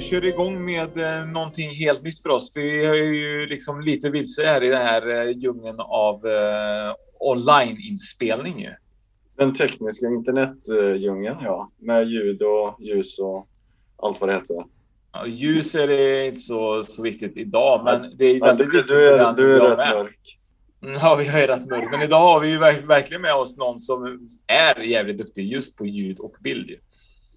kör igång med eh, någonting helt nytt för oss. Vi är ju liksom lite vilse här i den här eh, djungeln av eh, online-inspelning. Den tekniska internetdjungeln, ja. Med ljud och ljus och allt vad det heter. Ja, ljus är det inte så, så viktigt idag, men det är väldigt du, viktigt. Du är, du är rätt med. mörk. Mm, ja, vi är rätt mörk. Men idag har vi ju verkligen med oss någon som är jävligt duktig just på ljud och bild.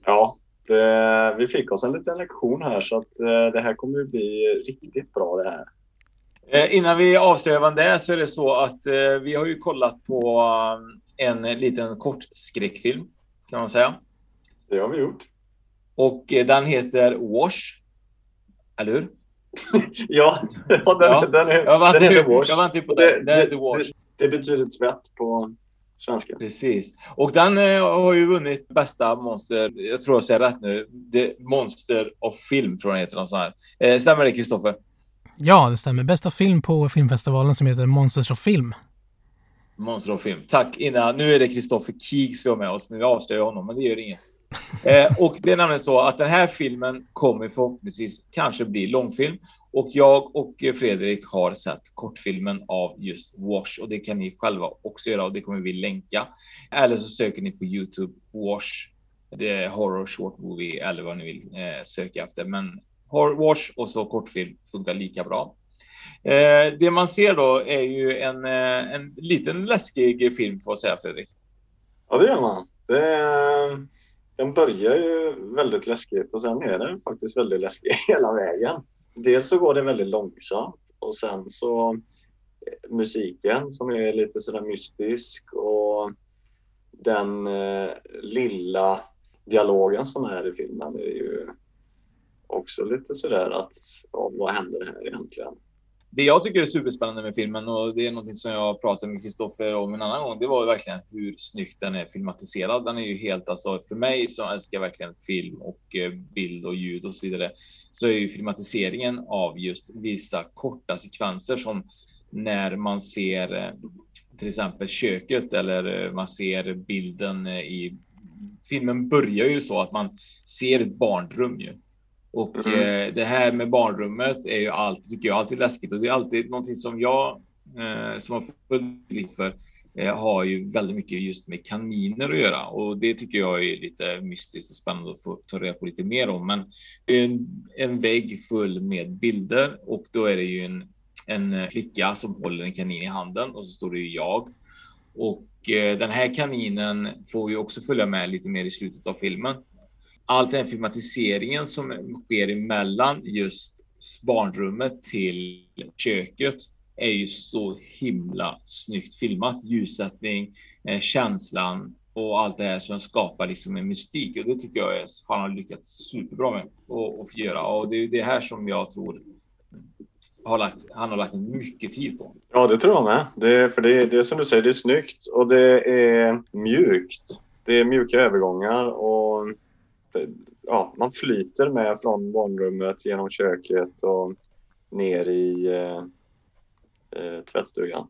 Ja, det, vi fick oss en liten lektion här så att eh, det här kommer att bli riktigt bra det här. Eh, innan vi avslöjar vad det är så är det så att eh, vi har ju kollat på en liten kort skräckfilm kan man säga. Det har vi gjort. Och den heter Wash. Eller hur? ja, den, ja. den, är, jag var den heter Wash. Jag var inte på det. Den det, heter Wash. Det, det betyder tvätt på svenska. Precis. Och den eh, har ju vunnit bästa monster, jag tror jag säger rätt nu, The Monster of Film tror jag heter. Någon sån här. Eh, stämmer det Kristoffer? Ja, det stämmer. Bästa film på filmfestivalen som heter Monsters of Film. Monster of Film. Tack. Innan, nu är det Kristoffer Keeks vi har med oss. Nu avslöjar jag honom, men det gör inget. eh, och det är nämligen så att den här filmen kommer förhoppningsvis kanske bli långfilm och jag och eh, Fredrik har sett kortfilmen av just Wash och det kan ni själva också göra och det kommer vi länka. Eller så söker ni på Youtube Wash, det horror short movie eller vad ni vill eh, söka efter. Men Wash och så kortfilm funkar lika bra. Eh, det man ser då är ju en, eh, en liten läskig film får jag säga Fredrik. Ja, det gör man. Det, den börjar ju väldigt läskigt och sen är den faktiskt väldigt läskig hela vägen dels så går det väldigt långsamt och sen så eh, musiken som är lite sådär mystisk och den eh, lilla dialogen som är i filmen är ju också lite sådär att ja, vad händer här egentligen? Det jag tycker är superspännande med filmen och det är något som jag pratade med Kristoffer om en annan gång. Det var verkligen hur snyggt den är filmatiserad. Den är ju helt alltså för mig som älskar verkligen film och eh, bild och ljud och så vidare. Så är ju filmatiseringen av just vissa korta sekvenser som när man ser eh, till exempel köket eller eh, man ser bilden i filmen börjar ju så att man ser ett barnrum ju och mm. eh, det här med barnrummet är ju alltid, tycker jag, alltid läskigt och det är alltid någonting som jag eh, som har följt för eh, har ju väldigt mycket just med kaniner att göra och det tycker jag är lite mystiskt och spännande att få ta reda på lite mer om. Men en, en vägg full med bilder och då är det ju en, en flicka som håller en kanin i handen och så står det ju jag. Och eh, den här kaninen får ju också följa med lite mer i slutet av filmen all den filmatiseringen som sker emellan just barnrummet till köket är ju så himla snyggt filmat. Ljussättning, eh, känslan och allt det här som skapar liksom en mystik och det tycker jag är, han har lyckats superbra med att göra och det är det här som jag tror har lagt, han har lagt mycket tid på. Ja, det tror jag med. Det, för det, det är som du säger, det är snyggt och det är mjukt. Det är mjuka övergångar och ja, man flyter med från barnrummet genom köket och ner i eh, eh, tvättstugan.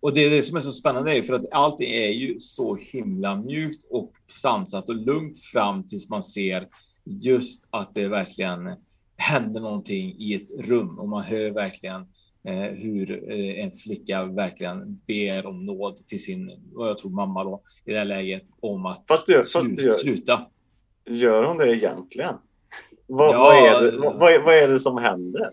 Och det är det som är så spännande är för att allt är ju så himla mjukt och sansat och lugnt fram tills man ser just att det verkligen händer någonting i ett rum och man hör verkligen eh, hur eh, en flicka verkligen ber om nåd till sin, vad jag tror mamma då i det här läget om att Fast det, slu- fast det sluta. Gör hon det egentligen? Vad, Ja, vad, är det, vad, vad är- det som händer?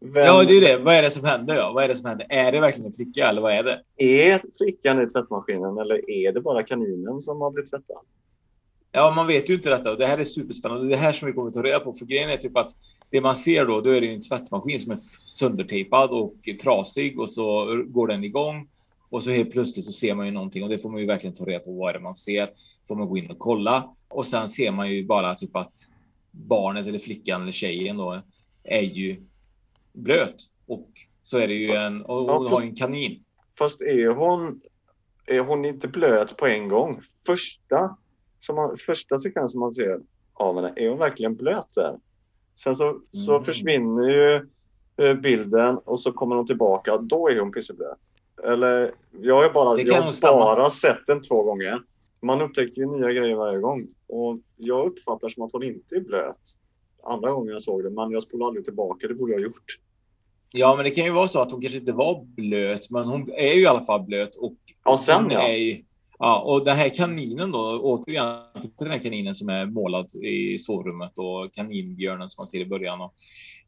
Vem- Ja, det är det. Vad är det som händer? Ja? Vad är det som händer? Är det verkligen en flicka eller vad är det? Är flickan i tvättmaskinen eller är det bara kaninen som har blivit tvättad? Ja, man vet ju inte detta och det här är superspännande. Det är här som vi kommer att ta reda på. För grejen är typ att det man ser då, då är det en tvättmaskin som är söndertejpad och trasig och så går den igång och så helt plötsligt så ser man ju någonting och det får man ju verkligen ta reda på vad är det man ser. Får man gå in och kolla och sen ser man ju bara typ att barnet eller flickan eller tjejen då är ju blöt och så är det ju en och, och har en kanin. Fast är hon, är hon inte blöt på en gång? Första, som man, första sekvensen man ser av henne, är hon verkligen blöt där? Sen så, så Mm. försvinner ju eh, bilden och så kommer hon tillbaka. Då är hon pisseblöt. Eller, jag har bara, Det jag stämma. bara sett den två gånger. Man upptäcker ju nya grejer varje gång. Och jag uppfattar som att hon inte är blöt. Andra gången jag såg den, men jag spolade aldrig tillbaka. Det borde jag ha gjort. Ja, men det kan ju vara så att hon kanske inte var blöt, men hon är ju i alla fall blöt och. Ja, sen ja. Är ju, ja, och den här kaninen då, återigen den här kaninen som är målad i sovrummet och kaninbjörnen som man ser i början. Och,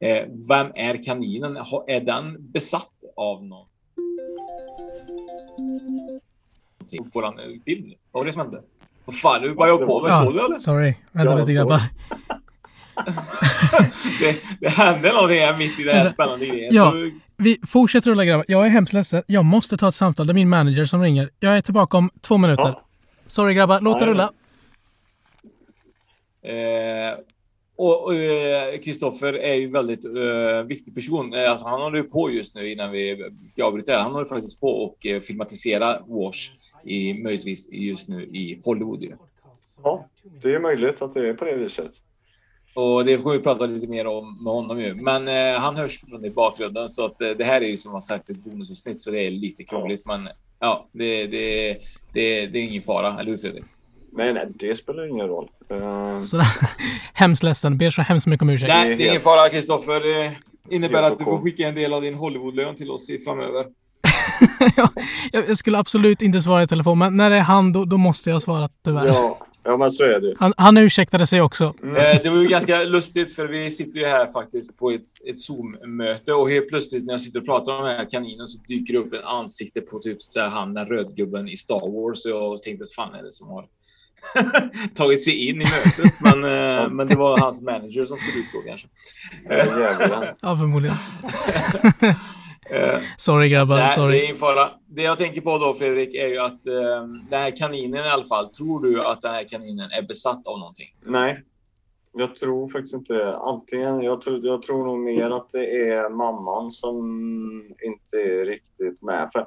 eh, vem är kaninen? Är den besatt av någon? Våran eh, bild nu. Vad var det som hände? Vad fan, nu bara jag på mig. Såg du eller? sorry. Vänta Ja, lite jag grabbar. Det, det hände någonting här mitt i det här Vänta. spännande grejen. Ja, Så- vi fortsätter rulla grabbar. Jag är hemskt ledsen. Jag måste ta ett samtal. Det är min manager som ringer. Jag är tillbaka om två minuter. Sorry grabbar, låt det Ja, rulla. Eh, och och, eh, Kristoffer är ju väldigt eh, viktig person. Eh, alltså, han håller ju på just nu innan vi här. Han håller faktiskt på och eh, filmatisera Wash i möjligtvis just nu i Hollywood. Ju. Ja, det är möjligt att det är på det viset. Och det får vi prata lite mer om med honom ju. Men eh, han hörs från i bakgrunden så att eh, det här är ju som har sagt ett bonusavsnitt så det är lite krångligt. Men ja, det, det, det, det är ingen fara, eller hur Fredrik? Nej, nej, det spelar ingen roll. Eh, Så, hemskt ledsen. Ber så hemskt mycket om ursäkt. Nej, det är ingen fara Kristoffer. Det innebär att du får skicka en del av din Hollywoodlön till oss i framöver. Jag jag skulle absolut inte svara i telefon, men när det är han då, då måste jag svara tyvärr. ja, ja, men så är det. Han, han ursäktade sig också. Eh, Det var ju ganska lustigt för vi sitter ju här faktiskt på ett, ett Zoom-möte och helt plötsligt när jag sitter och pratar om den här kaninen så dyker det upp en ansikte på typ så här, han den rödgubben i Star Wars och jag tänkte att fan är det som har tagit sig in i mötet men, eh, men det var hans manager som såg ut så kanske. Ja, förmodligen. Eh, Sorry grabbar, Nej, sorry. det är fara. Det jag tänker på då Fredrik är ju att eh, den här kaninen i alla fall, tror du att den här kaninen är besatt av någonting? Nej, jag tror faktiskt inte Antingen, jag tror, jag tror nog mer att det är mamman som inte är riktigt med. För,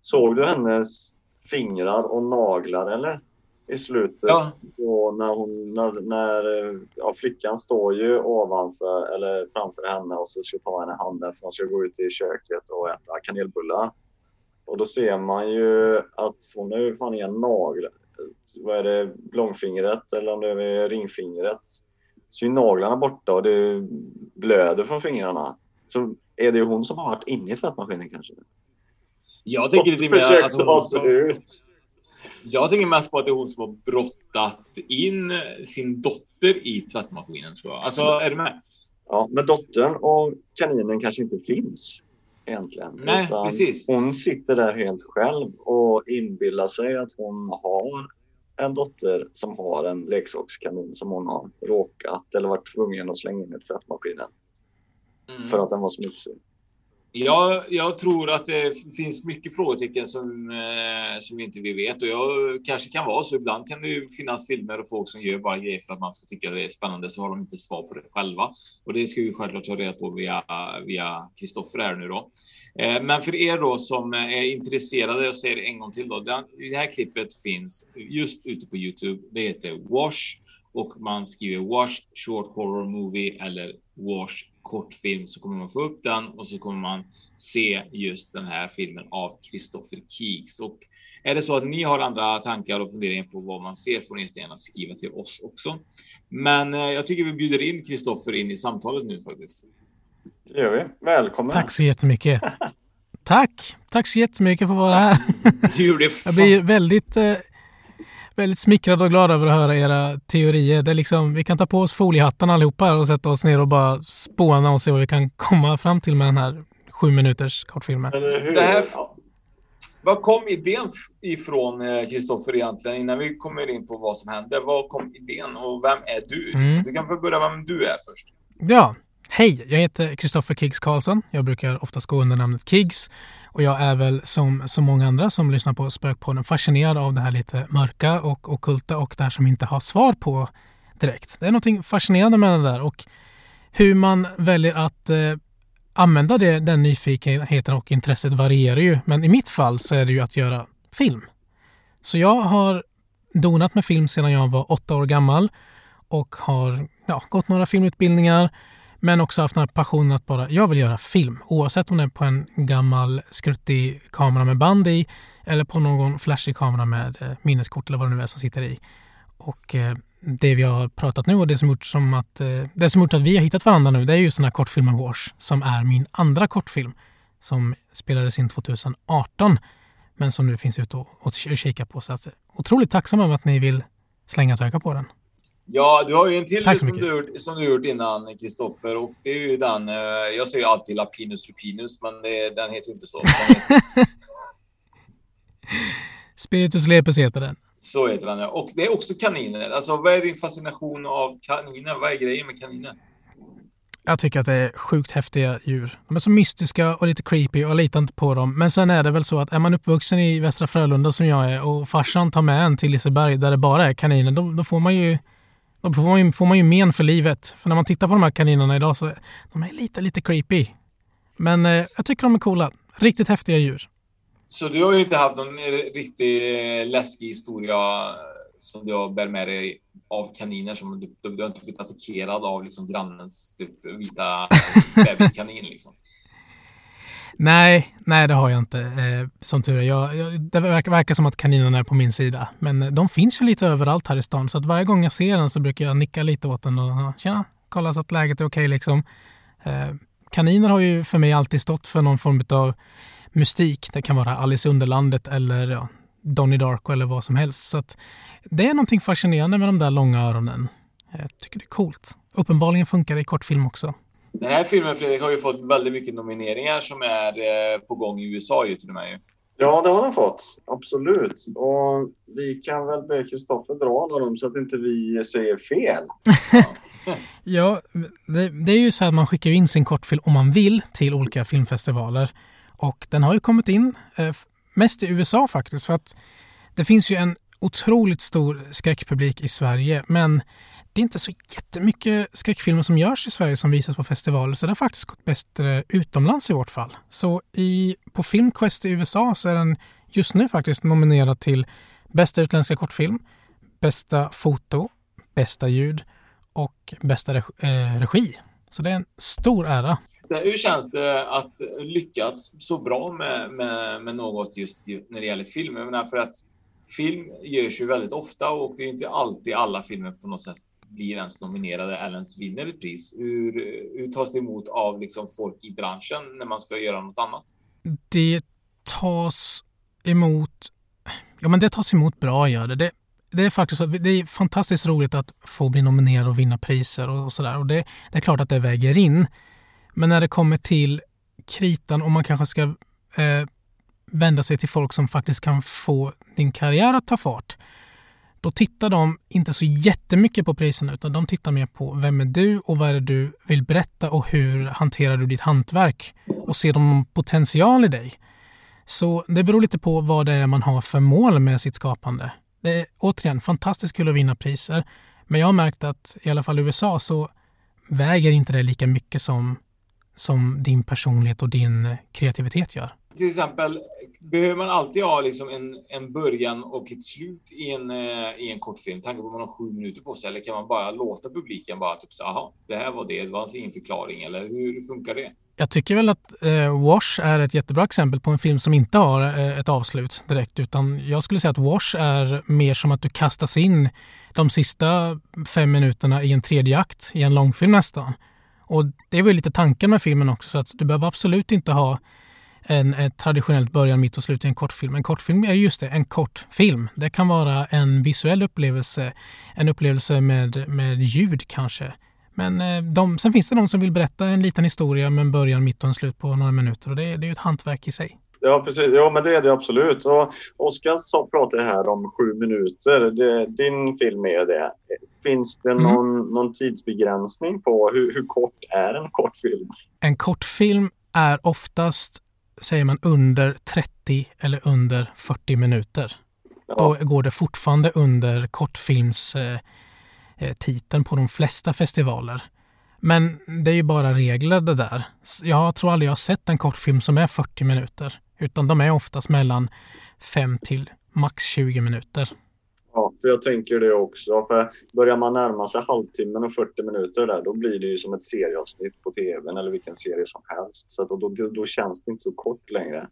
såg du hennes fingrar och naglar eller? I slutet. Ja. Och när hon, när, när ja, flickan står ju ovanför eller framför henne och så ska ta henne i handen för hon ska gå ut i köket och äta kanelbullar. Och då ser man ju att hon har ju fan inga naglar. Vad är det? Långfingret eller om det är ringfingret. Så är naglarna borta och det blöder från fingrarna. Så är det ju hon som har varit inne i tvättmaskinen kanske. Jag tänker lite mer försökt att hon ta sig ut. Jag tänker mest på att det är hon som har brottat in sin dotter i tvättmaskinen tror jag. Alltså, är du med? Ja, men dottern och kaninen kanske inte finns egentligen. Nej, precis. Hon sitter där helt själv och inbillar sig att hon har en dotter som har en leksakskanin som hon har råkat eller varit tvungen att slänga in i tvättmaskinen Mm. för att den var smutsig. Ja, jag tror att det finns mycket frågetecken som, eh, som inte vi vet och jag kanske kan vara så. Ibland kan det ju finnas filmer och folk som gör bara grejer för att man ska tycka det är spännande så har de inte svar på det själva. Och det ska vi självklart ta reda på via via Kristoffer här nu då. Eh, men för er då som är intresserade, jag säger det en gång till då. Den, det här klippet finns just ute på Youtube. Det heter Wash och man skriver Wash Short Horror Movie eller Wash kortfilm så kommer man få upp den och så kommer man se just den här filmen av Christopher Keeks. Och är det så att ni har andra tankar och funderingar på vad man ser får ni jättegärna skriva till oss också. Men eh, jag tycker vi bjuder in Kristoffer in i samtalet nu faktiskt. Det gör vi. Välkommen. Tack så jättemycket. Tack! Tack så jättemycket för att vara här. Du gjorde Jag blir väldigt, eh, väldigt smickrad och glad över att höra era teorier. Det är liksom, vi kan ta på oss foliehattarna allihopa här och sätta oss ner och bara spåna och se vad vi kan komma fram till med den här sju minuters kortfilmen. Det här, vad kom idén ifrån Kristoffer egentligen innan vi kommer in på vad som hände? Vad kom idén och vem är du? Mm. Du kan få börja med vem du är först. Ja, hej! Jag heter Kristoffer Kiggs Karlsson. Jag brukar oftast gå under namnet Kiggs. Och jag är väl som så många andra som lyssnar på Spökpodden fascinerad av det här lite mörka och okulta och det här som inte har svar på direkt. Det är någonting fascinerande med det där och hur man väljer att eh, använda det, den nyfikenheten och intresset varierar ju. Men i mitt fall så är det ju att göra film. Så jag har donat med film sedan jag var åtta år gammal och har ja, gått några filmutbildningar men också haft den här passionen att bara, jag vill göra film. Oavsett om det är på en gammal skruttig kamera med band i eller på någon flashig kamera med eh, minneskort eller vad det nu är som sitter i. Och eh, det vi har pratat nu och det som gjort, som att, eh, det som gjort att vi har hittat varandra nu det är ju den här kortfilmen Wars som är min andra kortfilm som spelades in 2018 men som nu finns ute och, och kika på. Så att, eh, otroligt tacksam över att ni vill slänga ett öga på den. Ja, du har ju en till Tack så som mycket. du, som du gjort innan Kristoffer och det är ju den. eh, Jag säger alltid Lapinus Lupinus, men det, den heter ju inte så. Heter, Spiritus Lepus heter den. så heter den ja. Och det är också kaniner. Alltså, vad är din fascination av kaniner? Vad är grejen med kaniner? Jag tycker att det är sjukt häftiga djur. De är så mystiska och lite creepy och jag litar inte på dem. Men sen är det väl så att är man uppvuxen i Västra Frölunda som jag är och farsan tar med en till Liseberg där det bara är kaniner, då, då får man ju då får man, ju, får man ju men för livet. För när man tittar på de här kaninerna idag så är de är lite, lite creepy. Men eh, jag tycker de är coola. Riktigt häftiga djur. Så du har ju inte haft någon eh, riktigt eh, läskig historia eh, som du bär med dig av kaniner som du, du, du har inte blivit attackerad av liksom grannens typ, vita bebiskanin liksom. Nej, nej det har jag inte. Eh, som tur är. Jag, jag, det verkar, verkar som att kaninerna är på min sida. Men eh, de finns ju lite överallt här i stan. Så att varje gång jag ser den så brukar jag nicka lite åt den och tjena, kolla så att läget är okej liksom. Eh, kaniner har ju för mig alltid stått för någon form av mystik. Det kan vara Alice i Underlandet eller ja, Donnie Darko eller vad som helst. Så att det är någonting fascinerande med de där långa öronen. Jag tycker det är coolt. Uppenbarligen funkar det i kortfilm också. Den här filmen Fredrik har ju fått väldigt mycket nomineringar som är eh, på gång i USA ju till och med. Ja, det har den fått. Absolut. Och vi kan väl be Kristoffer dra alla dem så att inte vi säger fel. Ja, det, det är ju så att man skickar in sin kortfilm om man vill till olika filmfestivaler. Och den har ju kommit in, eh, mest i USA faktiskt, för att det finns ju en otroligt stor skräckpublik i Sverige, men det är inte så jättemycket skräckfilmer som görs i Sverige som visas på festivaler, så det har faktiskt gått bättre utomlands i vårt fall. Så i, på Filmquest i USA så är den just nu faktiskt nominerad till bästa utländska kortfilm, bästa foto, bästa ljud och bästa regi. Eh, regi. Så det är en stor ära. Hur känns det att lyckats så bra med, med, med något just när det gäller film? Jag menar för att film görs ju väldigt ofta och det är inte alltid alla filmer på något sätt blir ens nominerade eller ens vinner ett pris. Hur, hur tas det emot av liksom folk i branschen när man ska göra något annat? Det tas emot, ja men det tas emot bra gör det. det. Det är faktiskt så, det är fantastiskt roligt att få bli nominerad och vinna priser och, och sådär. Och det, det är klart att det väger in. Men när det kommer till kritan och man kanske ska eh, vända sig till folk som faktiskt kan få din karriär att ta fart. Då tittar de inte så jättemycket på priserna utan de tittar mer på vem är du och vad är det du vill berätta och hur hanterar du ditt hantverk. Och ser de någon potential i dig? Så det beror lite på vad det är man har för mål med sitt skapande. Det är återigen fantastiskt kul att vinna priser. Men jag har märkt att i alla fall i USA så väger inte det lika mycket som, som din personlighet och din kreativitet gör. Till exempel, behöver man alltid ha liksom en, en början och ett slut i en, eh, i en kortfilm? Tanken på att man har sju minuter på sig. Eller kan man bara låta publiken bara typ så aha, det här var det, det var alltså ingen förklaring. Eller hur funkar det? Jag tycker väl att eh, Wash är ett jättebra exempel på en film som inte har eh, ett avslut direkt. Utan jag skulle säga att Wash är mer som att du kastas in de sista fem minuterna i en tredje akt i en långfilm nästan. Och det var ju lite tanken med filmen också. Så att du behöver absolut inte ha en, en traditionellt början, mitt och slut i en kortfilm. En kortfilm är just det, en kortfilm. Det kan vara en visuell upplevelse, en upplevelse med, med ljud kanske. Men eh, de, sen finns det de som vill berätta en liten historia med en början, mitt och en slut på några minuter och det, det är ju ett hantverk i sig. Ja, precis. Ja, men det är det absolut. Och Oskar pratade här om sju minuter. Det, din film är det. Finns det mm. någon, någon tidsbegränsning på hur, hur kort är en kortfilm? En kortfilm är oftast, säger man, under 30 eller under 40 minuter. Ja. Då går det fortfarande under kortfilms eh, Eh, på de flesta festivaler. Men det är ju bara regler det där. Jag tror aldrig jag har sett en kortfilm som är 40 minuter. Utan de är oftast mellan 5 till max 20 minuter. För jag tänker det också. För börjar man närma sig halvtimmen och 40 minuter där, då blir det ju som ett serieavsnitt på tv eller vilken serie som helst. Så då, då, då känns det inte så kort längre.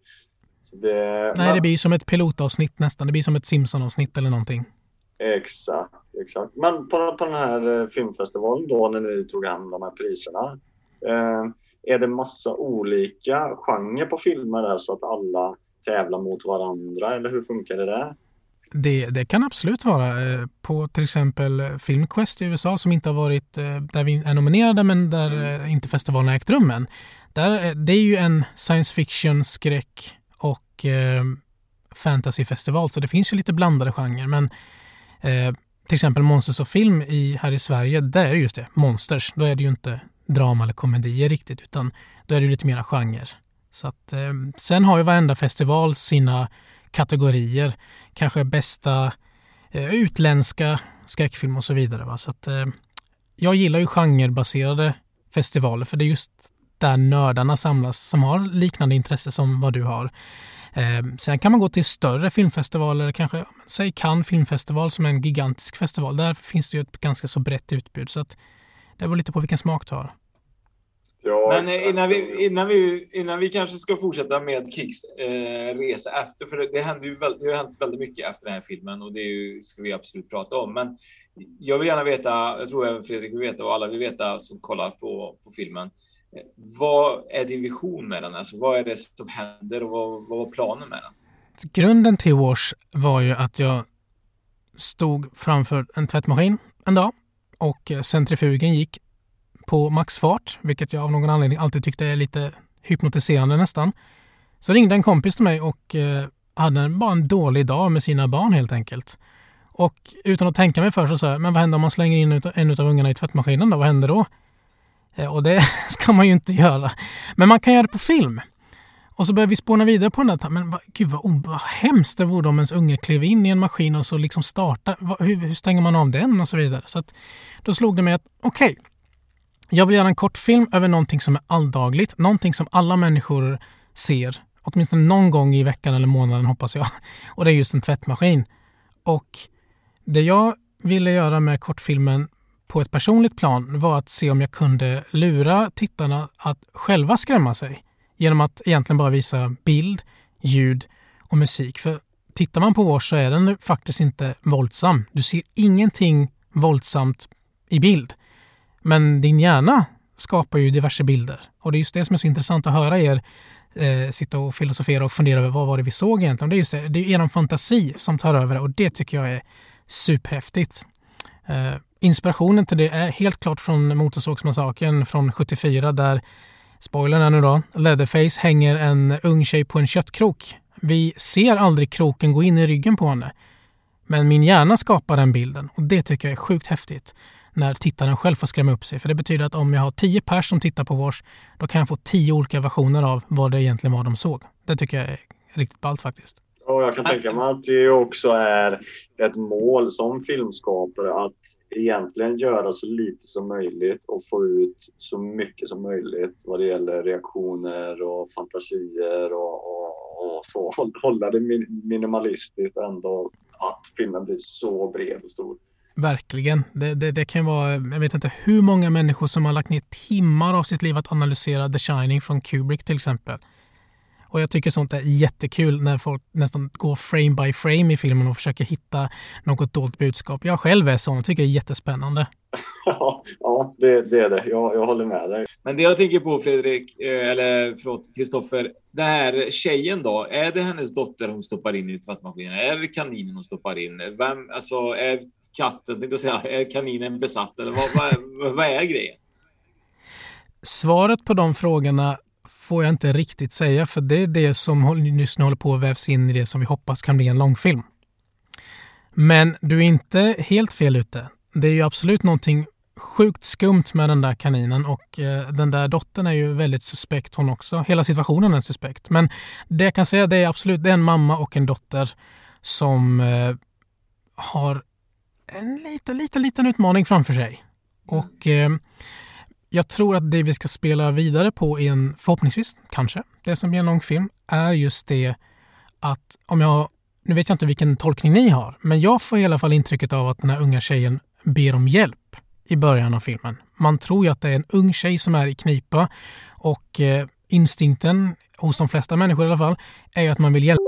Det, Nej, det blir som ett pilotavsnitt nästan. Det blir som ett Simpson-avsnitt eller någonting. Exakt, exakt. Men på, på den här eh, filmfestivalen då när ni tog hem de här priserna. Eh, är det massa olika genrer på filmer där så att alla tävlar mot varandra eller hur funkar det där? Det, det, kan absolut vara. Eh, på till exempel Filmquest i USA som inte har varit eh, där vi är nominerade men där mm. inte festivalen har ägt rum än. Där, det är ju en science fiction, skräck och eh, fantasyfestival så det finns ju lite blandade genrer men Eh, till exempel Monsters of Film i, här i Sverige, där är det just det, monsters. Då är det ju inte drama eller komedier riktigt, utan då är det lite mera genre. Så att, eh, sen har ju varenda festival sina kategorier. Kanske bästa eh, utländska skräckfilm och så vidare. Va? Så att, eh, jag gillar ju genrebaserade festivaler för det är just där nördarna samlas som har liknande intresse som vad du har. Eh, sen kan man gå till större filmfestivaler, kanske säg Cannes filmfestival som är en gigantisk festival. Där finns det ju ett ganska så brett utbud så att det beror lite på vilken smak du har. Ja, Men eh, innan vi, innan, vi, innan vi kanske ska fortsätta med Kicks eh, resa efter, för det, det, händer ju väldigt, det har hänt väldigt mycket efter den här filmen och det ju, ska vi absolut prata om. Men jag vill gärna veta, jag tror även Fredrik vill veta och alla vill veta som kollar på, på filmen. Vad är din vision med den? Alltså, vad är det som händer och vad, vad var planen med den? Grunden till Wash var ju att jag stod framför en tvättmaskin en dag och centrifugen gick på maxfart, vilket jag av någon anledning alltid tyckte är lite hypnotiserande nästan. Så ringde en kompis till mig och eh, hade bara en dålig dag med sina barn helt enkelt. Och utan att tänka mig för så sa jag, men vad händer om man slänger in en av ungarna i tvättmaskinen då? Vad händer då? Eh, och det ska man ju inte göra. Men man kan göra det på film. Och så började vi spåna vidare på den där. Men vad, gud vad, vad hemskt det vore om ens unge klev in i en maskin och så liksom starta. Hur, hur stänger man av den och så vidare. Så att, då slog det mig att okej, okay, jag vill göra en kortfilm över någonting som är alldagligt. Någonting som alla människor ser. Åtminstone någon gång i veckan eller månaden hoppas jag. Och det är just en tvättmaskin. Och det jag ville göra med kortfilmen på ett personligt plan var att se om jag kunde lura tittarna att själva skrämma sig genom att egentligen bara visa bild, ljud och musik. För tittar man på vår så är den faktiskt inte våldsam. Du ser ingenting våldsamt i bild. Men din hjärna skapar ju diverse bilder. Och det är just det som är så intressant att höra er eh, sitta och filosofera och fundera över vad var det vi såg egentligen. Det är just det, det är er fantasi som tar över och det tycker jag är superhäftigt. Eh, inspirationen till det är helt klart från Motorsågsmassakern från 74 där, spoilern är nu då, Leatherface hänger en ung tjej på en köttkrok. Vi ser aldrig kroken gå in i ryggen på henne. Men min hjärna skapar den bilden och det tycker jag är sjukt häftigt när tittaren själv får skrämma upp sig. För det betyder att om jag har tio pers som tittar på Wars, då kan jag få tio olika versioner av vad det egentligen var de såg. Det tycker jag är riktigt ballt faktiskt. Och jag kan tänka mig att det också är ett mål som filmskapare att egentligen göra så lite som möjligt och få ut så mycket som möjligt vad det gäller reaktioner och fantasier och, och, och så. Hålla det minimalistiskt ändå att filmen blir så bred och stor. Verkligen. Det, det, det, kan vara, jag vet inte hur många människor som har lagt ner timmar av sitt liv att analysera The Shining från Kubrick till exempel. Och jag tycker sånt är jättekul när folk nästan går frame by frame i filmen och försöker hitta något dolt budskap. Jag själv är sån och tycker det är jättespännande. Ja, ja det, det är det. Jag, jag håller med dig. Men det jag tänker på Fredrik, eh, eller förlåt Kristoffer, den här tjejen då, är det hennes dotter hon stoppar in i tvättmaskinen? Är det kaninen hon stoppar in? Vem, alltså, är katten, tänkte säga, är kaninen besatt eller vad, vad, vad är grejen? Svaret på de frågorna får jag inte riktigt säga för det är det som just nu håller på att vävs in i det som vi hoppas kan bli en långfilm. Men du är inte helt fel ute. Det är ju absolut någonting sjukt skumt med den där kaninen och eh, den där dottern är ju väldigt suspekt hon också. Hela situationen är suspekt. Men det jag kan säga det är absolut det är en mamma och en dotter som eh, har en liten, liten, liten utmaning framför sig. Och eh, jag tror att det vi ska spela vidare på i en, förhoppningsvis, kanske, det som blir en lång film, är just det att om jag, nu vet jag inte vilken tolkning ni har, men jag får i alla fall intrycket av att den här unga tjejen ber om hjälp i början av filmen. Man tror ju att det är en ung tjej som är i knipa och eh, instinkten hos de flesta människor i alla fall är ju att man vill hjälpa.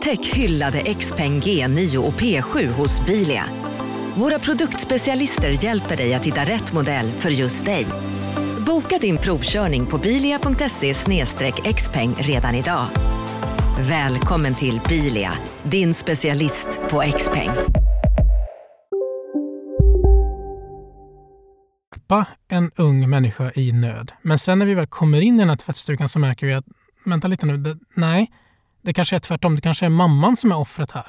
Upptäck hyllade XPeng G9 och P7 hos Bilia. Våra produktspecialister hjälper dig att hitta rätt modell för just dig. Boka din provkörning på bilia.se xpeng redan idag. Välkommen till Bilia, din specialist på XPeng. en ung människa i nöd. Men sen när vi väl kommer in i den här tvättstugan så märker vi att, vänta lite nu, det, nej, det kanske är tvärtom. Det kanske är mamman som är offret här.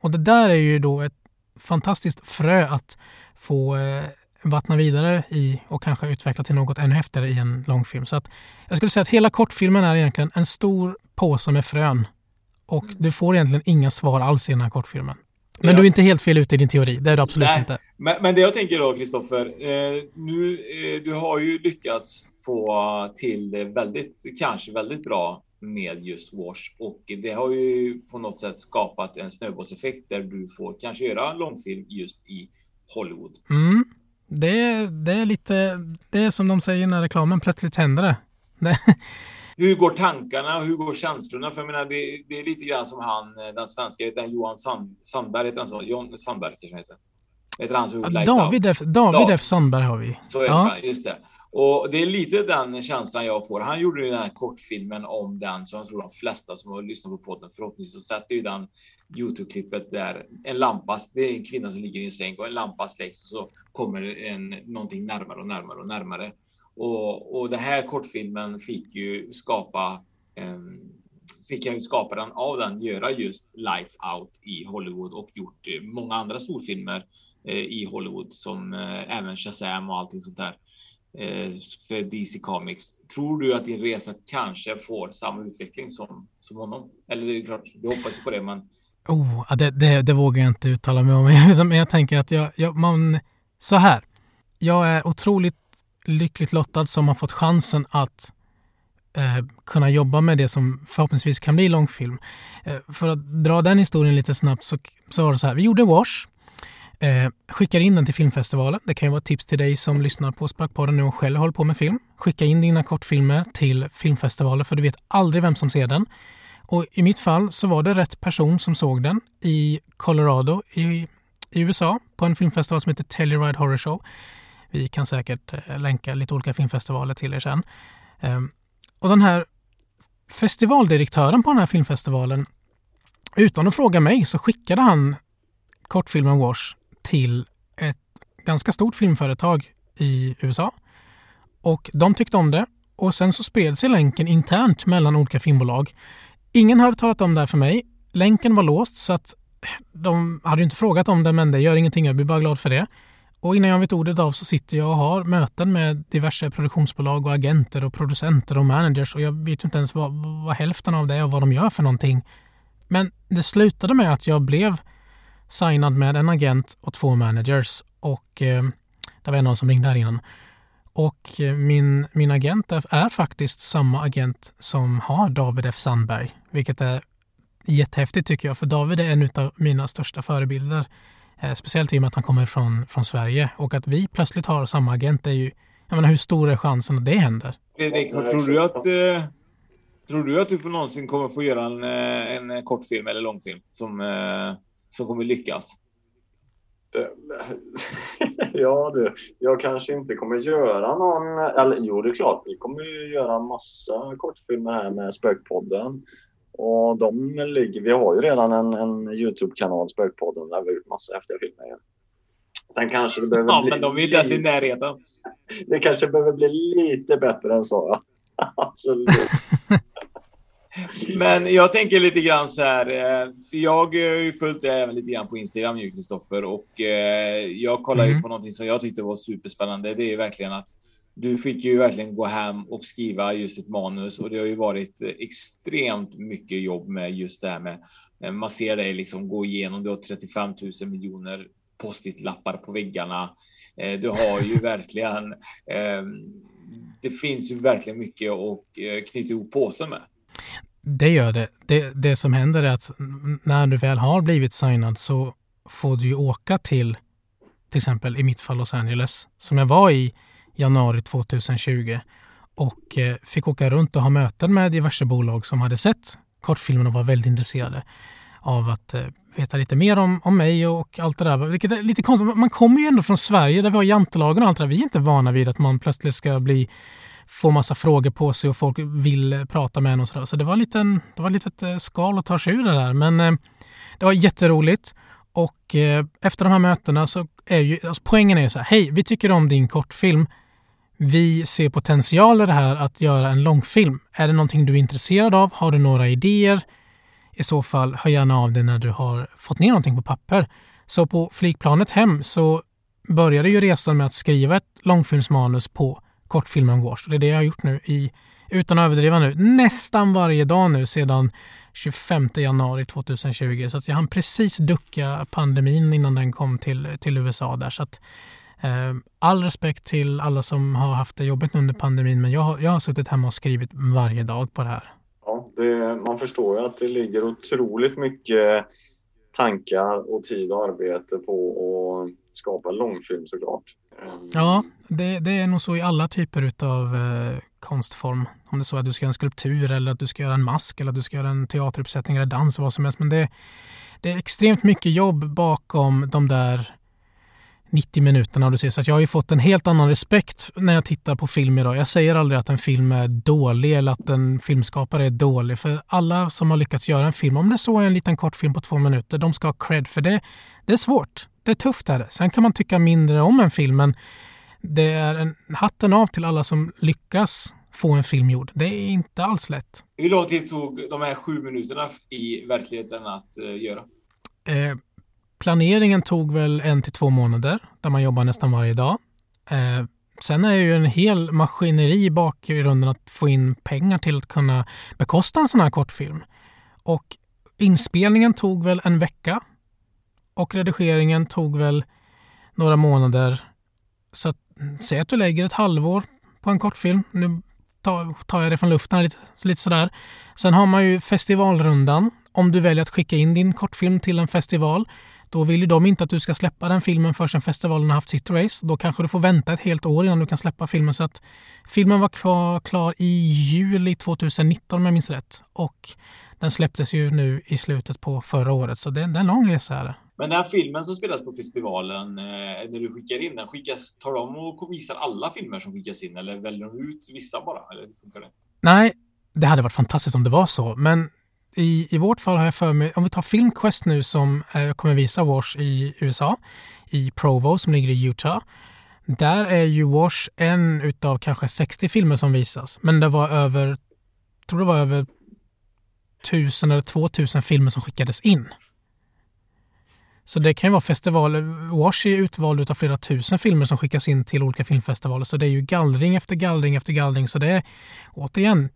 Och det där är ju då ett fantastiskt frö att få eh, vattna vidare i och kanske utveckla till något ännu häftigare i en långfilm. Så att jag skulle säga att hela kortfilmen är egentligen en stor påse med frön. Och mm. du får egentligen inga svar alls i den här kortfilmen. Men ja. du är inte helt fel ute i din teori, det är du absolut Nej. inte. Men, men det jag tänker då, Kristoffer, eh, nu, eh, du har ju lyckats få till väldigt, kanske väldigt bra med just Wash och det har ju på något sätt skapat en snöbollseffekt där du får kanske göra långfilm just i Hollywood. Mm. Det, det är lite, det är som de säger när reklamen plötsligt händer det. det. Hur går tankarna hur går känslorna? För jag menar, det, det är lite grann som han, den svenska, han Johan Sand, Sandberg, heter han så? John Sandberg kanske heter. Heter han som David F, David F Sandberg har vi. Så är ja. det, just det. Och det är lite den känslan jag får. Han gjorde ju den här kortfilmen om den, så jag tror de flesta som har lyssnat på podden förhoppningsvis så sett ju den Youtube-klippet där en lampa, det är en kvinna som ligger i en säng och en lampa släcks och så kommer en, någonting närmare och närmare och närmare. Och, och den här kortfilmen fick ju skapa um, fick jag ju skaparen av den göra just Lights Out i Hollywood och gjort eh, många andra storfilmer eh, i Hollywood som eh, även Shazam och allting sånt där. Eh, för DC Comics. Tror du att din resa kanske får samma utveckling som, som honom? Eller det är klart, du hoppas ju på det, men. Oh, det, det, det vågar jag inte uttala mig om. Men jag tänker att jag, jag, man, så här. Jag är otroligt lyckligt lottad som har fått chansen att eh, kunna jobba med det som förhoppningsvis kan bli långfilm. Eh, för att dra den historien lite snabbt så, så var det så här. Vi gjorde Wash Eh, skickar in den till filmfestivalen. Det kan ju vara ett tips till dig som lyssnar på Spökpodden nu och själv håller på med film. Skicka in dina kortfilmer till filmfestivaler för du vet aldrig vem som ser den. Och i mitt fall så var det rätt person som såg den i Colorado i, i USA på en filmfestival som heter Telluride Horror Show. Vi kan säkert eh, länka lite olika filmfestivaler till er sen. Eh, och den här festivaldirektören på den här filmfestivalen, utan att fråga mig så skickade han kortfilmen Wash till ett ganska stort filmföretag i USA. Och de tyckte om det och sen så spred sig länken internt mellan olika filmbolag. Ingen hade talat om det här för mig. Länken var låst så att de hade inte frågat om det men det gör ingenting. Jag blir bara glad för det. Och innan jag vet ordet av så sitter jag och har möten med diverse produktionsbolag och agenter och producenter och managers och jag vet inte ens vad, vad hälften av det är och vad de gör för någonting. Men det slutade med att jag blev signad med en agent och två managers och eh, det var en av dem som ringde här innan. Och eh, min, min agent är, är, faktiskt samma agent som har David F Sandberg, vilket är jättehäftigt tycker jag, för David är en av mina största förebilder. Eh, speciellt i och med att han kommer från, från Sverige och att vi plötsligt har samma agent är ju, jag menar hur stor är chansen att det händer? Fredrik, tror du att eh, Tror du att du någonsin kommer få göra en, eh, en kortfilm eller långfilm som, eh, som kommer lyckas? Det, ja du, jag kanske inte kommer göra någon, eller jo det är klart, vi kommer ju göra massa kortfilmer här med Spökpodden. Och de ligger, vi har ju redan en, en Youtube-kanal, Spökpodden, där vi har gjort massa häftiga filmer. Igen. Sen kanske det behöver ja, bli... men de är inte ens i närheten. Det kanske behöver bli lite bättre än så. Absolut. Men jag tänker lite grann så här, eh, jag har ju följt det även lite grann på Instagram ju Kristoffer och eh, jag kollar ju Mm. på någonting som jag tyckte var superspännande. Det är verkligen att du fick ju verkligen gå hem och skriva just ett manus och det har ju varit eh, extremt mycket jobb med just det här med eh, man ser dig liksom gå igenom. Du har 35 000 miljoner på väggarna. Eh, Du har ju verkligen. eh, Det finns ju verkligen mycket eh, knyta ihop påsen med. Det gör det. det. Det som händer är att när du väl har blivit signad så får du ju åka till till exempel i mitt fall Los Angeles som jag var i januari 2020 och eh, fick åka runt och ha möten med diverse bolag som hade sett kortfilmen och var väldigt intresserade av att eh, veta lite mer om, om mig och allt det där. Vilket är lite konstigt. Man kommer ju ändå från Sverige där vi har jantelagen och allt det där. Vi är inte vana vid att man plötsligt ska bli få massa frågor på sig och folk vill eh, prata med en och sådär. Så det var, en liten, det var ett litet eh, skal att ta sig ur det där. Men eh, det var jätteroligt. Och eh, efter de här mötena så är ju, alltså poängen är ju så här, hej, vi tycker om din kortfilm. Vi ser potential i det här att göra en långfilm. Är det någonting du är intresserad av? Har du några idéer? I så fall, hör gärna av dig när du har fått ner någonting på papper. Så på flygplanet hem så började ju resan med att skriva ett långfilmsmanus på kortfilmen Wash. Det är det jag har gjort nu i, utan att överdriva nu, nästan varje dag nu sedan 25 januari 2020. Så att jag hann precis ducka pandemin innan den kom till, till USA där. Så att, eh, all respekt till alla som har haft det jobbigt under pandemin, men jag, har- jag har suttit hemma och skrivit varje dag på det här. Ja, det, man förstår ju att det ligger otroligt mycket tankar och tid och arbete på att skapa långfilm såklart. Ja, det, det är nog så i alla typer av eh, konstform. Om det är så att du ska göra en skulptur eller att du ska göra en mask eller att du ska göra en teateruppsättning eller dans, vad som helst. Men det, det är extremt mycket jobb bakom de där 90 minuterna. Och du ser, så jag har ju fått en helt annan respekt när jag tittar på film idag. Jag säger aldrig att en film är dålig eller att en filmskapare är dålig. För alla som har lyckats göra en film, om det så är en liten kortfilm på två minuter, de ska ha cred för det. Det är svårt. Det är tufft. Är det. Sen kan man tycka mindre om en film, men det är en hatten av till alla som lyckas få en film gjord. Det är inte alls lätt. Hur lång tid tog de här sju minuterna i verkligheten att eh, göra? Eh, planeringen tog väl en till två månader där man jobbar nästan varje dag. Eh, sen är det ju en hel maskineri i bakgrunden att få in pengar till att kunna bekosta en sån här kortfilm. Och inspelningen tog väl en vecka och redigeringen tog väl några månader. Så att, säg att du lägger ett halvår på en kortfilm. Nu tar, jag det från luften lite, lite sådär. Sen har man ju festivalrundan. Om du väljer att skicka in din kortfilm till en festival, Då vill ju de inte att du ska släppa den filmen förrän festivalen har haft sitt race. Då kanske du får vänta ett helt år innan du kan släppa filmen. Så att filmen var kvar, klar i juli 2019 om jag minns rätt. Och den släpptes ju nu i slutet på förra året. Så det, det är en lång resa här. Men den här filmen som spelas på festivalen, eh, när du skickar in den, skickas, tar de och visar alla filmer som skickas in eller väljer de ut vissa bara? Eller hur funkar det? Nej, det hade varit fantastiskt om det var så. Men i, i vårt fall har jag för mig, om vi tar Filmquest nu som eh, kommer visa Wash i USA, i Provo som ligger i Utah. Där är ju Wash en utav kanske 60 filmer som visas. Men det var över, tror det var över 1000 eller 2000 filmer som skickades in. Så det kan ju vara festivaler. Wash är utvald av flera tusen filmer som skickas in till olika filmfestivaler. Så det är ju gallring efter gallring efter gallring. Så det är återigen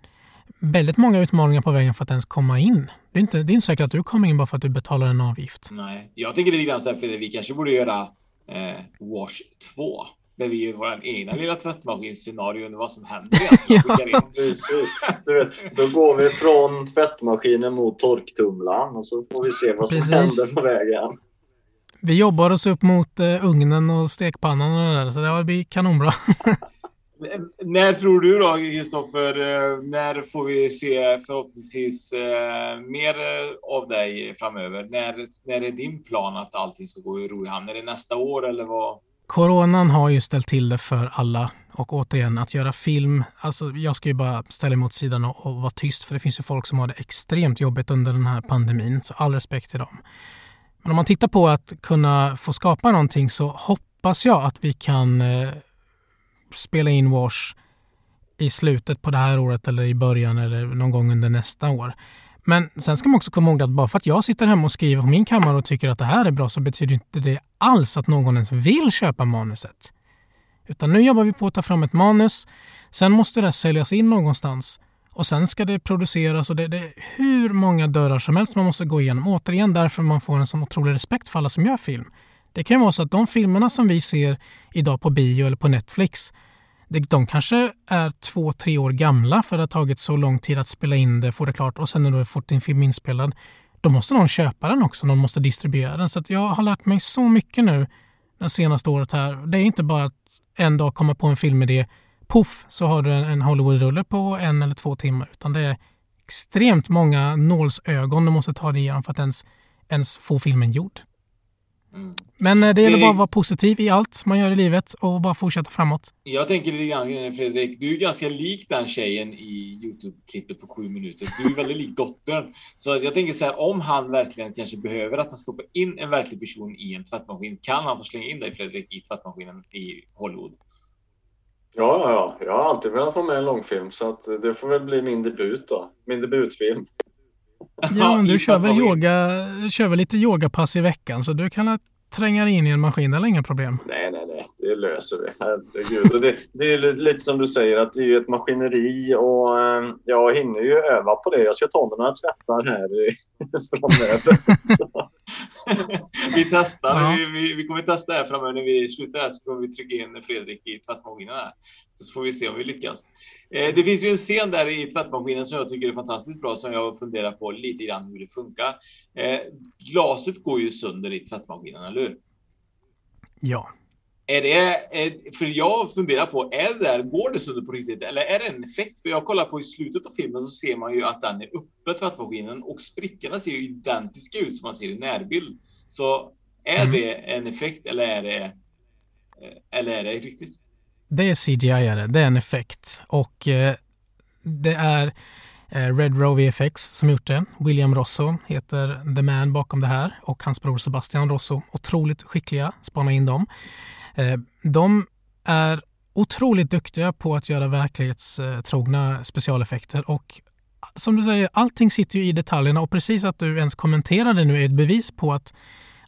väldigt många utmaningar på vägen för att ens komma in. Det är inte, det är inte säkert att du kommer in bara för att du betalar en avgift. Nej, jag tänker lite grann så här, för vi kanske borde göra eh, Wash 2. Där vi gör vår egna lilla tvättmaskinscenario under vad som händer. ja. Precis. Du vet, då går vi från tvättmaskinen mot torktumlaren och så får vi se vad som Precis. händer på vägen. Vi jobbar oss upp mot uh, ugnen och stekpannan och det där, så det blir kanonbra. när tror du då, Kristoffer, uh, när får vi se förhoppningsvis uh, mer av dig framöver? När, när är din plan att allting ska gå i ro i hamn? Är det nästa år eller vad? Coronan har ju ställt till det för alla och återigen att göra film. Alltså jag ska ju bara ställa mig åt sidan och, och vara tyst för det finns ju folk som har det extremt jobbigt under den här pandemin. Så all respekt till dem. Men om man tittar på att kunna få skapa någonting så hoppas jag att vi kan eh, spela in Wash i slutet på det här året eller i början eller någon gång under nästa år. Men sen ska man också komma ihåg att bara för att jag sitter hemma och skriver på min kammare och tycker att det här är bra så betyder inte det alls att någon ens vill köpa manuset. Utan nu jobbar vi på att ta fram ett manus. Sen måste det säljas in någonstans. Och sen ska det produceras och det, det är hur många dörrar som helst man måste gå igenom. Återigen därför man får en sån otrolig respekt för alla som gör film. Det kan ju vara så att de filmerna som vi ser idag på bio eller på Netflix, de kanske är två, tre år gamla för det har tagit så lång tid att spela in det, få det klart och sen när du har fått din film inspelad, då måste någon köpa den också, någon måste distribuera den. Så att jag har lärt mig så mycket nu det senaste året här. Det är inte bara att en dag komma på en filmidé, poff så har du en Hollywood-rulle på en eller två timmar. Utan det är extremt många nålsögon du måste ta dig igenom för att ens, ens få filmen gjord. Mm. Men eh, det gäller bara att vara positiv i allt man gör i livet och bara fortsätta framåt. Jag tänker lite grann Fredrik, du är ganska lik den tjejen i Youtube-klippet på sju minuter. Du är väldigt lik dottern. Så jag tänker så här, om han verkligen kanske behöver att han stoppar in en verklig person i en tvättmaskin, kan han få slänga in dig Fredrik i tvättmaskinen i Hollywood? Ja, ja, ja. Jag har alltid velat vara med i en långfilm så att det får väl bli min debut då. Min debutfilm. Ja, men du kör väl, yoga, kör väl lite yogapass i veckan så du kan tränga in i en maskin, eller inga problem? Nej, nej, nej. Det löser vi. Herregud. Och det, det är lite som du säger att det är ett maskineri och ehm, jag hinner ju öva på det. Jag ska ta mig några tvättar här framöver. vi testar. Ja. Vi, vi, vi, kommer testa här framöver. När vi slutar här så kommer vi trycka in Fredrik i tvättmaskinen här. Så får vi se om vi lyckas. Eh, det finns ju en scen där i tvättmaskinen som jag tycker är fantastiskt bra som jag funderar på lite grann hur det funkar. Eh, glaset går ju sönder i tvättmaskinen, eller hur? Ja. Är det, för jag funderar på, är det där, går det sönder på riktigt eller är det en effekt? För jag kollar på i slutet av filmen så ser man ju att den är uppe, tvättmaskinen, och sprickorna ser ju identiska ut som man ser i närbild. Så är mm. det en effekt eller är det, eller är det riktigt? Det är CGI-are, det är en effekt. Och eh, det är eh, Red Row VFX som gjort det. William Rosso heter the man bakom det här och hans bror Sebastian Rosso. Otroligt skickliga, spana in dem. Eh, de är otroligt duktiga på att göra verklighetstrogna specialeffekter och som du säger, allting sitter ju i detaljerna och precis att du ens kommenterade nu är ett bevis på att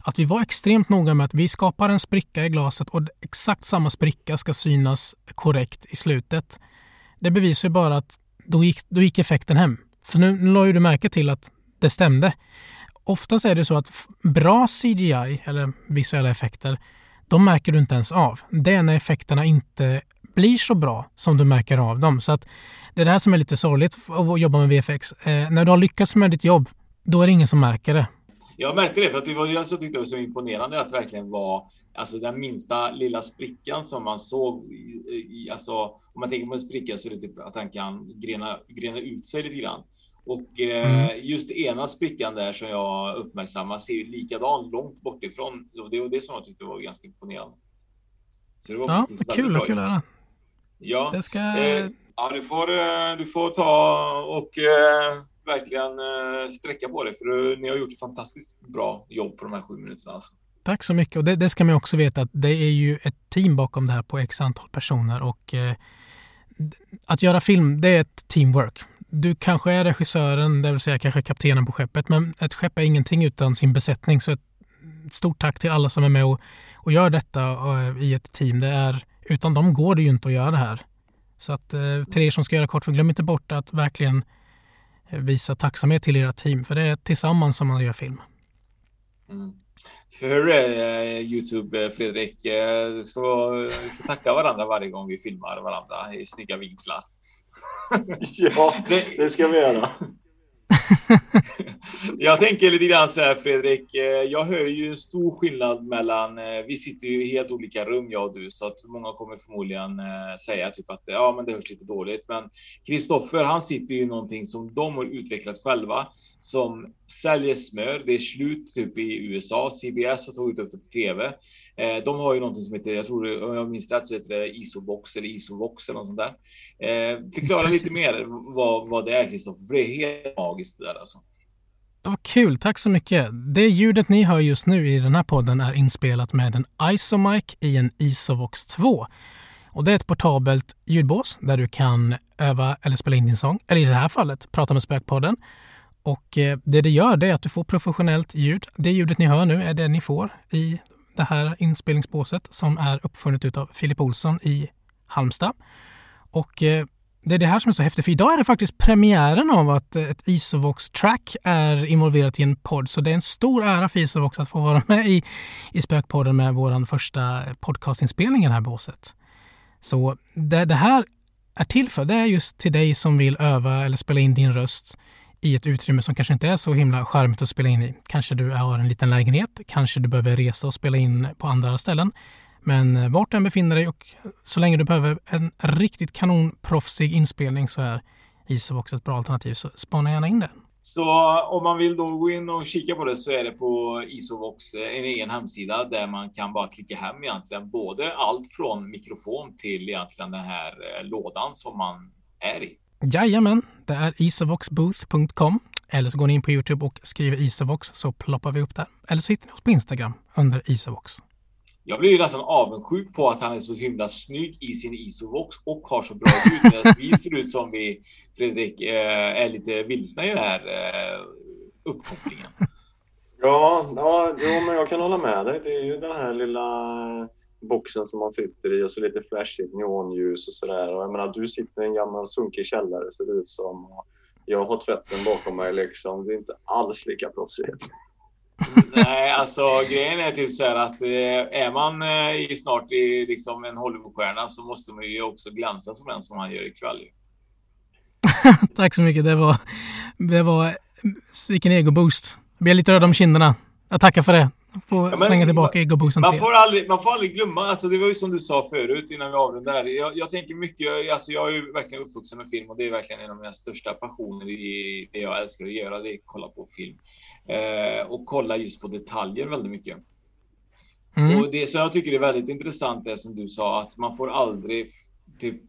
att vi var extremt noga med att vi skapar en spricka i glaset och exakt samma spricka ska synas korrekt i slutet. Det bevisar bara att då gick, då gick effekten hem. För nu, nu la ju du märke till att det stämde. Oftast är det så att bra CGI, eller visuella effekter, de märker du inte ens av. Det är när effekterna inte blir så bra som du märker av dem. Så att det är det här som är lite sorgligt att jobba med VFX. Eh, när du har lyckats med ditt jobb, då är det ingen som märker det. Jag märkte det för att det var alltså jag som tyckte det var så imponerande att verkligen vara alltså den minsta lilla sprickan som man såg i, i alltså om man tänker på en spricka så är det typ att den kan grena, grena ut sig lite grann. Och eh, Mm. just ena sprickan där som jag uppmärksammar ser ju likadan långt bort ifrån. Och det var det som jag tyckte var ganska imponerande. Så det var Ja, kul att höra. Ja, Det ska- eh, ja du, får, eh, du får ta och eh, verkligen eh, sträcka på dig för du, ni har gjort ett fantastiskt bra jobb på de här sju minuterna. Alltså. Tack så mycket. Och det, det ska man också veta att det är ju ett team bakom det här på x antal personer och eh, att göra film, det är ett teamwork. Du kanske är regissören, det vill säga kanske kaptenen på skeppet, men ett skepp är ingenting utan sin besättning. Så ett stort tack till alla som är med och, och gör detta eh, i ett team. Det är, utan dem går det ju inte att göra det här. Så att eh, till er som ska göra kortfilm, glöm inte bort att verkligen eh, visa tacksamhet till era team, för det är tillsammans som man gör film. Mm. För hur är Youtube, Fredrik? Eh, ska, vi ska tacka varandra varje gång vi filmar varandra i snygga vinklar. Ja, det ska vi göra. Jag tänker lite grann så här Fredrik. Eh, jag hör ju en stor skillnad mellan. Eh, vi sitter ju i helt olika rum jag och du så att många kommer förmodligen eh, säga typ att ja, men det hörs lite dåligt. Men Kristoffer, han sitter ju i någonting som de har utvecklat själva som säljer smör. Det är slut typ i USA. CBS har tagit upp det på tv. Eh, De har ju någonting som heter, jag tror om jag minns rätt så heter det Isobox eller Isovox eller något sånt där. Eh, Förklara lite Precis. mer vad, vad det är Kristoffer, för det är helt magiskt det där alltså. Det var kul, tack så mycket. Det ljudet ni hör just nu i den här podden är inspelat med en Isomic i en Isovox 2. Och det är ett portabelt ljudbås där du kan öva eller spela in din sång, eller i det här fallet prata med Spökpodden. Och eh, det det gör det är att du får professionellt ljud. Det ljudet ni hör nu är det ni får i det här inspelningsbåset som är uppfunnet av Filip Olsson i Halmstad. Och eh, det är det här som är så häftigt, för idag är det faktiskt premiären av att eh, ett Isovox-track är involverat i en podd. Så det är en stor ära för Isovox att få vara med i, i Spökpodden med vår första eh, podcastinspelning i det här båset. Så det, det här är till för, det är just till dig som vill öva eller spela in din röst i ett utrymme som kanske inte är så himla charmigt att spela in i. Kanske du har en liten lägenhet, kanske du behöver resa och spela in på andra ställen. Men eh, vart du än befinner dig och så länge du behöver en riktigt kanonproffsig inspelning så är Isovox ett bra alternativ. Så spana gärna in det. Så om man vill då gå in och kika på det så är det på Isovox, eh, en egen hemsida där man kan bara klicka hem egentligen både allt från mikrofon till egentligen den här eh, lådan som man är i. Jajamän, det är isovoxbooth.com eller så går ni in på Youtube och skriver Isovox så ploppar vi upp där. Eller så hittar ni oss på Instagram under Isovox. Jag blir ju nästan avundsjuk på att han är så himla snygg i sin Isovox och har så bra ljud. medan vi ser ut som vi, Fredrik, eh, är lite vilsna i den här eh, uppkopplingen. Ja, ja jo, men jag kan hålla med dig. Det är ju den här lilla boxen som man sitter i och så lite flashigt neonljus och sådär. Och jag menar, du sitter i en gammal sunkig källare ser det ut som. Och jag har tvätten bakom mig liksom. Det är inte alls lika proffsigt. Nej, alltså grejen är typ så här att eh, är man eh, i snart i liksom en Hollywoodstjärna så måste man ju också glänsa som den som han gör ikväll. Tack så mycket. Det var, det var vilken egoboost. Jag blir lite röd om kinderna. Jag tackar för det. Får men- slänga tillbaka egoboosten Man till er. får, aldrig, man får aldrig glömma, alltså det var ju som du sa förut innan vi avrundar. Jag, jag tänker mycket, alltså jag är ju verkligen uppvuxen med film och det är verkligen en av mina största passioner i det jag älskar att göra, det är att kolla på film. Eh, och kolla just på detaljer väldigt mycket. Mm. Och det som jag tycker är väldigt intressant är som du sa, att man får aldrig typ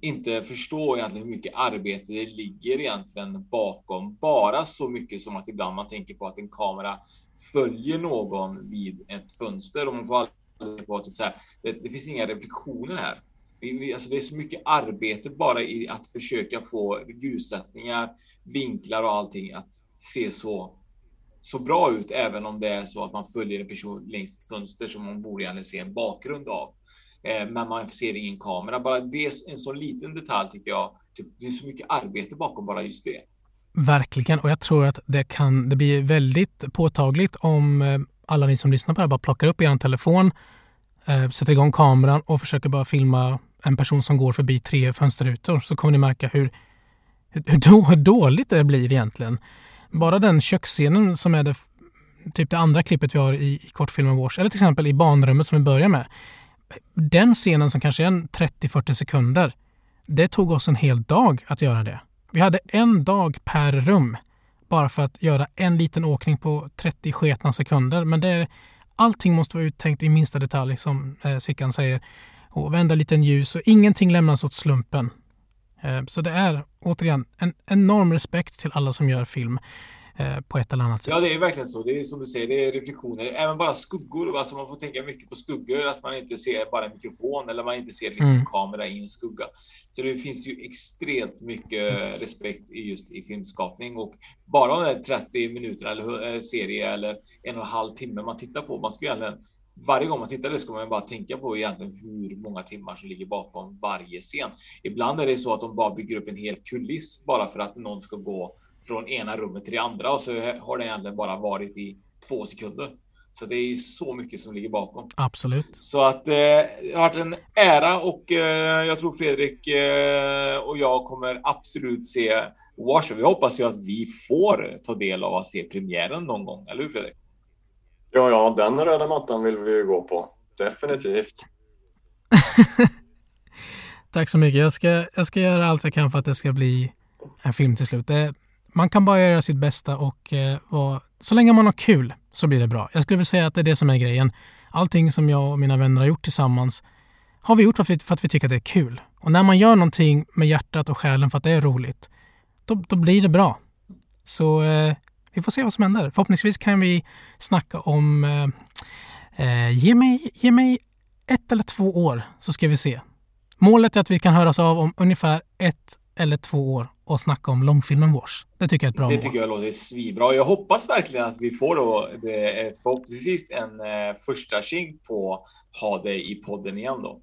inte förstå egentligen hur mycket arbete det ligger egentligen bakom. Bara så mycket som att ibland man tänker på att en kamera följer någon vid ett fönster och man får aldrig på att typ så här, det, det finns inga reflektioner här. Vi, vi, alltså det är så mycket arbete bara i att försöka få ljussättningar, vinklar och allting att se så så bra ut, även om det är så att man följer en person längs ett fönster som man borde egentligen se en bakgrund av. Eh, men man ser ingen kamera. Bara det är en så liten detalj tycker jag. Typ, det är så mycket arbete bakom bara just det. Verkligen, och jag tror att det kan det blir väldigt påtagligt om eh, alla ni som lyssnar på det här bara plockar upp er telefon, eh, sätter igång kameran och försöker bara filma en person som går förbi tre fönsterrutor så kommer ni märka hur, hur, då, hur dåligt det blir egentligen. Bara den köksscenen som är det typ det andra klippet vi har i, i kortfilmen Wars, eller till exempel i barnrummet som vi börjar med. Den scenen som kanske är 30-40 sekunder, det tog oss en hel dag att göra det. Vi hade en dag per rum bara för att göra en liten åkning på 30 sketna sekunder. Men det är, allting måste vara uttänkt i minsta detalj som eh, Sickan säger. Och vända liten ljus och ingenting lämnas åt slumpen. Eh, så det är återigen en enorm respekt till alla som gör film eh, på ett eller annat sätt. Ja, det är verkligen så. Det är som du säger, det är reflektioner. Även bara skuggor. Alltså man får tänka mycket på skuggor, att man inte ser bara en mikrofon eller man inte ser liksom Mm. kamera i en skugga. Så det finns ju extremt mycket Precis. respekt i just i filmskapning och bara de där 30 minuterna eller eh, serie eller en och en halv timme man tittar på. Man ska egentligen varje gång man tittar det ska man bara tänka på egentligen hur många timmar som ligger bakom varje scen. Ibland är det så att de bara bygger upp en hel kuliss bara för att någon ska gå från ena rummet till det andra och så har det egentligen bara varit i två sekunder. Så det är ju så mycket som ligger bakom. Absolut. Så att eh, det har varit en ära och eh, jag tror Fredrik eh, och jag kommer absolut se Wash. Vi hoppas ju att vi får ta del av att se premiären någon gång, eller hur Fredrik? Ja, ja, den röda mattan vill vi ju gå på. Definitivt. Tack så mycket. Jag ska, jag ska göra allt jag kan för att det ska bli en film till slut. Det, man kan bara göra sitt bästa och eh, vara, så länge man har kul så blir det bra. Jag skulle vilja säga att det är det som är grejen. Allting som jag och mina vänner har gjort tillsammans har vi gjort för att vi, för att vi tycker att det är kul. Och när man gör någonting med hjärtat och själen för att det är roligt, då, då blir det bra. Så eh, vi får se vad som händer. Förhoppningsvis kan vi snacka om... Eh, eh, ge, mig, ge mig ett eller två år så ska vi se. Målet är att vi kan höras av om ungefär ett eller två år och snacka om långfilmen Wash. Det tycker jag är ett bra det mål. tycker jag låter svinbra. Jag hoppas verkligen att vi får då det, förhoppningsvis en eh, första tjing på ha dig i podden igen då.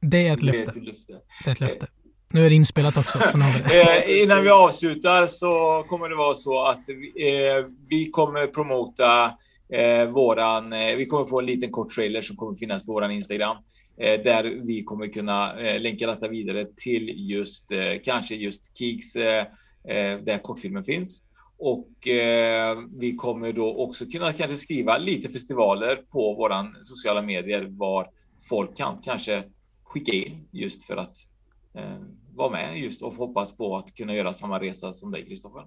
Det är ett Det är löfte. ett löfte. Det är ett löfte. Nu är det inspelat också. Så nu har vi det. Eh, innan vi avslutar så kommer det vara så att vi, eh, vi kommer promota eh, våran, eh, vi kommer få en liten kort trailer som kommer finnas på våran Instagram. Eh, där vi kommer kunna eh, länka detta vidare till just, eh, kanske just Kiks, eh, eh, där kortfilmen finns. Och eh, vi kommer då också kunna kanske skriva lite festivaler på våran sociala medier var folk kan kanske skicka in just för att eh, vara med just och hoppas på att kunna göra samma resa som dig Kristoffer.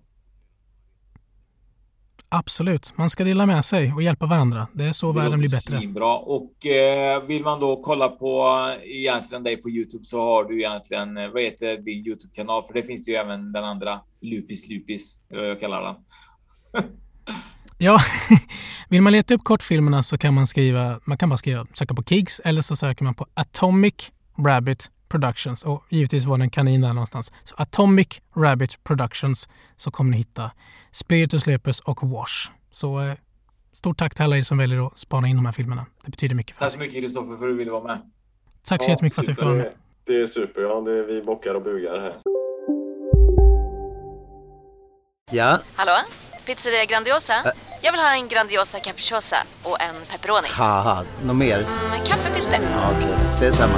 Absolut. Man ska dela med sig och hjälpa varandra. Det är så Det världen blir bättre. Svinbra. Och eh, vill man då kolla på eh, egentligen dig på Youtube så har du egentligen, eh, vad heter din Youtube-kanal? För det finns ju även den andra Lupis Lupis, eller vad jag kallar den. Ja, vill man leta upp kortfilmerna så kan man skriva, man kan bara skriva, söka på Kigs eller så söker man på Atomic Rabbit Productions och givetvis var det en kanin där någonstans. Så Atomic Rabbit Productions så kommer ni hitta Spiritus Lepus och Wash. Så eh, stort tack till alla er som väljer att spana in de här filmerna. Det betyder mycket för Tack så mycket Kristoffer för att du ville vara med. Tack så jättemycket för att du fick vara med. Det är super, ja. Det är vi bockar och bugar här. Ja, Hallå? Pizzeria Grandiosa? Jag vill ha en Grandiosa capriciosa och en pepperoni. något mer? Med kaffefilter. Ja, Okej, ses samma.